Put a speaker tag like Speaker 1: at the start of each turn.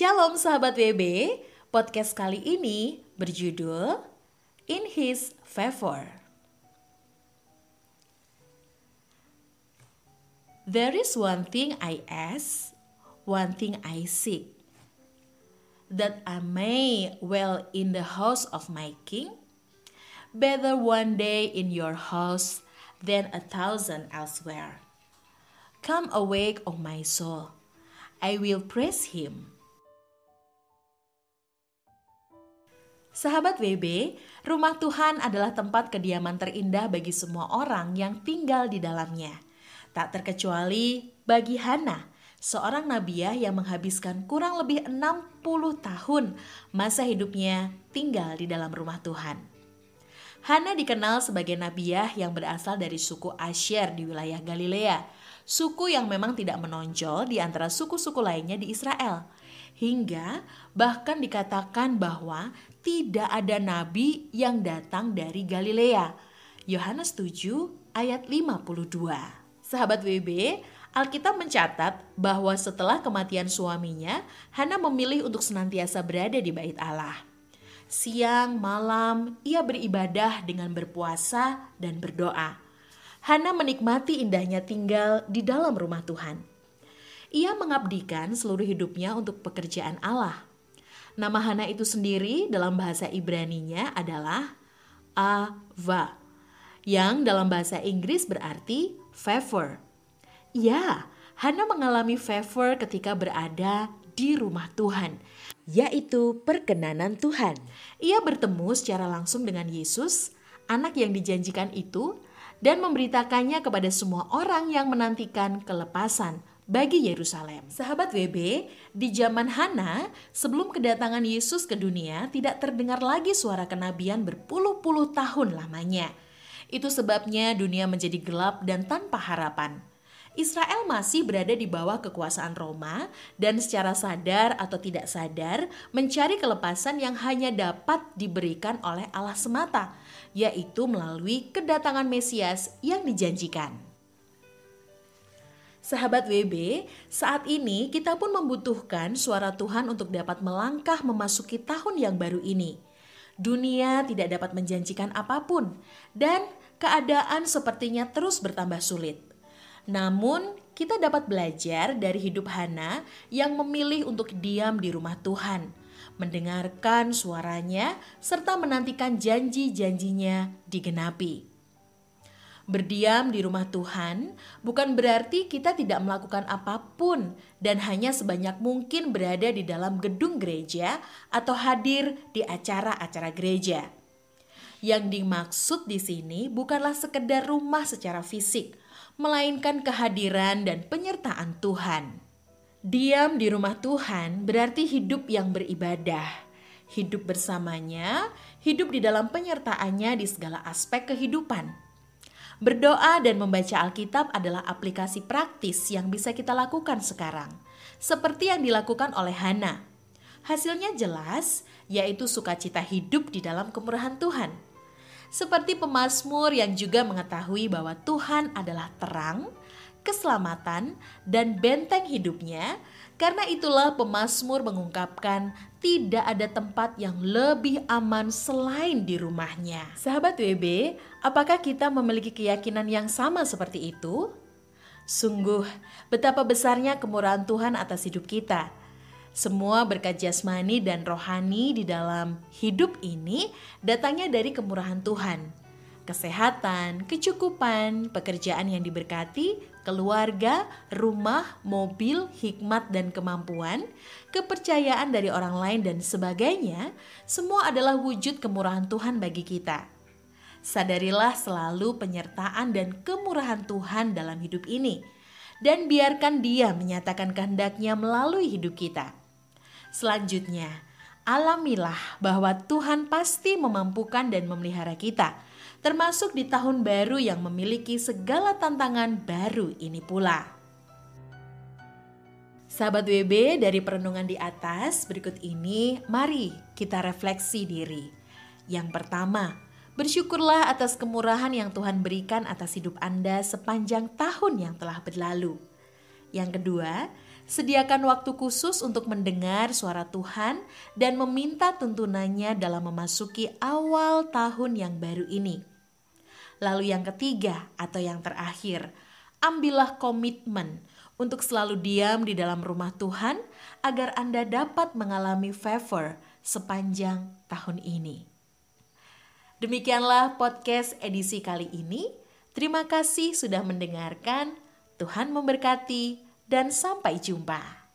Speaker 1: Shalom sahabat WB, podcast kali ini berjudul In His Favor. There is one thing I ask, one thing I seek, that I may dwell in the house of my King, better one day in your house than a thousand elsewhere. Come awake, O my soul, I will praise Him. Sahabat WB, rumah Tuhan adalah tempat kediaman terindah bagi semua orang yang tinggal di dalamnya. Tak terkecuali bagi Hana, seorang nabiah yang menghabiskan kurang lebih 60 tahun masa hidupnya tinggal di dalam rumah Tuhan. Hana dikenal sebagai nabiah yang berasal dari suku Asher di wilayah Galilea, suku yang memang tidak menonjol di antara suku-suku lainnya di Israel. Hingga bahkan dikatakan bahwa tidak ada nabi yang datang dari Galilea. Yohanes 7 ayat 52. Sahabat WB, Alkitab mencatat bahwa setelah kematian suaminya, Hana memilih untuk senantiasa berada di bait Allah. Siang, malam, ia beribadah dengan berpuasa dan berdoa. Hana menikmati indahnya tinggal di dalam rumah Tuhan. Ia mengabdikan seluruh hidupnya untuk pekerjaan Allah. Nama Hana itu sendiri dalam bahasa Ibraninya adalah Ava, yang dalam bahasa Inggris berarti favor. Ya, Hana mengalami favor ketika berada di rumah Tuhan, yaitu perkenanan Tuhan. Ia bertemu secara langsung dengan Yesus, anak yang dijanjikan itu, dan memberitakannya kepada semua orang yang menantikan kelepasan bagi Yerusalem. Sahabat WB, di zaman Hana, sebelum kedatangan Yesus ke dunia, tidak terdengar lagi suara kenabian berpuluh-puluh tahun lamanya. Itu sebabnya dunia menjadi gelap dan tanpa harapan. Israel masih berada di bawah kekuasaan Roma dan secara sadar atau tidak sadar mencari kelepasan yang hanya dapat diberikan oleh Allah semata, yaitu melalui kedatangan Mesias yang dijanjikan. Sahabat WB, saat ini kita pun membutuhkan suara Tuhan untuk dapat melangkah memasuki tahun yang baru ini. Dunia tidak dapat menjanjikan apa pun, dan keadaan sepertinya terus bertambah sulit. Namun, kita dapat belajar dari hidup Hana yang memilih untuk diam di rumah Tuhan, mendengarkan suaranya, serta menantikan janji-janjinya digenapi. Berdiam di rumah Tuhan bukan berarti kita tidak melakukan apa pun dan hanya sebanyak mungkin berada di dalam gedung gereja atau hadir di acara-acara gereja. Yang dimaksud di sini bukanlah sekedar rumah secara fisik, melainkan kehadiran dan penyertaan Tuhan. Diam di rumah Tuhan berarti hidup yang beribadah, hidup bersamanya, hidup di dalam penyertaannya di segala aspek kehidupan Berdoa dan membaca Alkitab adalah aplikasi praktis yang bisa kita lakukan sekarang, seperti yang dilakukan oleh Hana. Hasilnya jelas, yaitu sukacita hidup di dalam kemurahan Tuhan. Seperti pemazmur yang juga mengetahui bahwa Tuhan adalah terang, keselamatan, dan benteng hidupnya, karena itulah pemazmur mengungkapkan tidak ada tempat yang lebih aman selain di rumahnya. Sahabat WB, apakah kita memiliki keyakinan yang sama seperti itu? Sungguh, betapa besarnya kemurahan Tuhan atas hidup kita. Semua berkat jasmani dan rohani di dalam hidup ini datangnya dari kemurahan Tuhan kesehatan, kecukupan, pekerjaan yang diberkati, keluarga, rumah, mobil, hikmat dan kemampuan, kepercayaan dari orang lain dan sebagainya, semua adalah wujud kemurahan Tuhan bagi kita. Sadarilah selalu penyertaan dan kemurahan Tuhan dalam hidup ini, dan biarkan Dia menyatakan kehendaknya melalui hidup kita. Selanjutnya, alamilah bahwa Tuhan pasti memampukan dan memelihara kita termasuk di tahun baru yang memiliki segala tantangan baru ini pula. Sahabat WB dari perenungan di atas, berikut ini mari kita refleksi diri. Yang pertama, bersyukurlah atas kemurahan yang Tuhan berikan atas hidup Anda sepanjang tahun yang telah berlalu. Yang kedua, Sediakan waktu khusus untuk mendengar suara Tuhan dan meminta tuntunannya dalam memasuki awal tahun yang baru ini. Lalu yang ketiga atau yang terakhir, ambillah komitmen untuk selalu diam di dalam rumah Tuhan agar Anda dapat mengalami favor sepanjang tahun ini. Demikianlah podcast edisi kali ini. Terima kasih sudah mendengarkan. Tuhan memberkati dan sampai jumpa.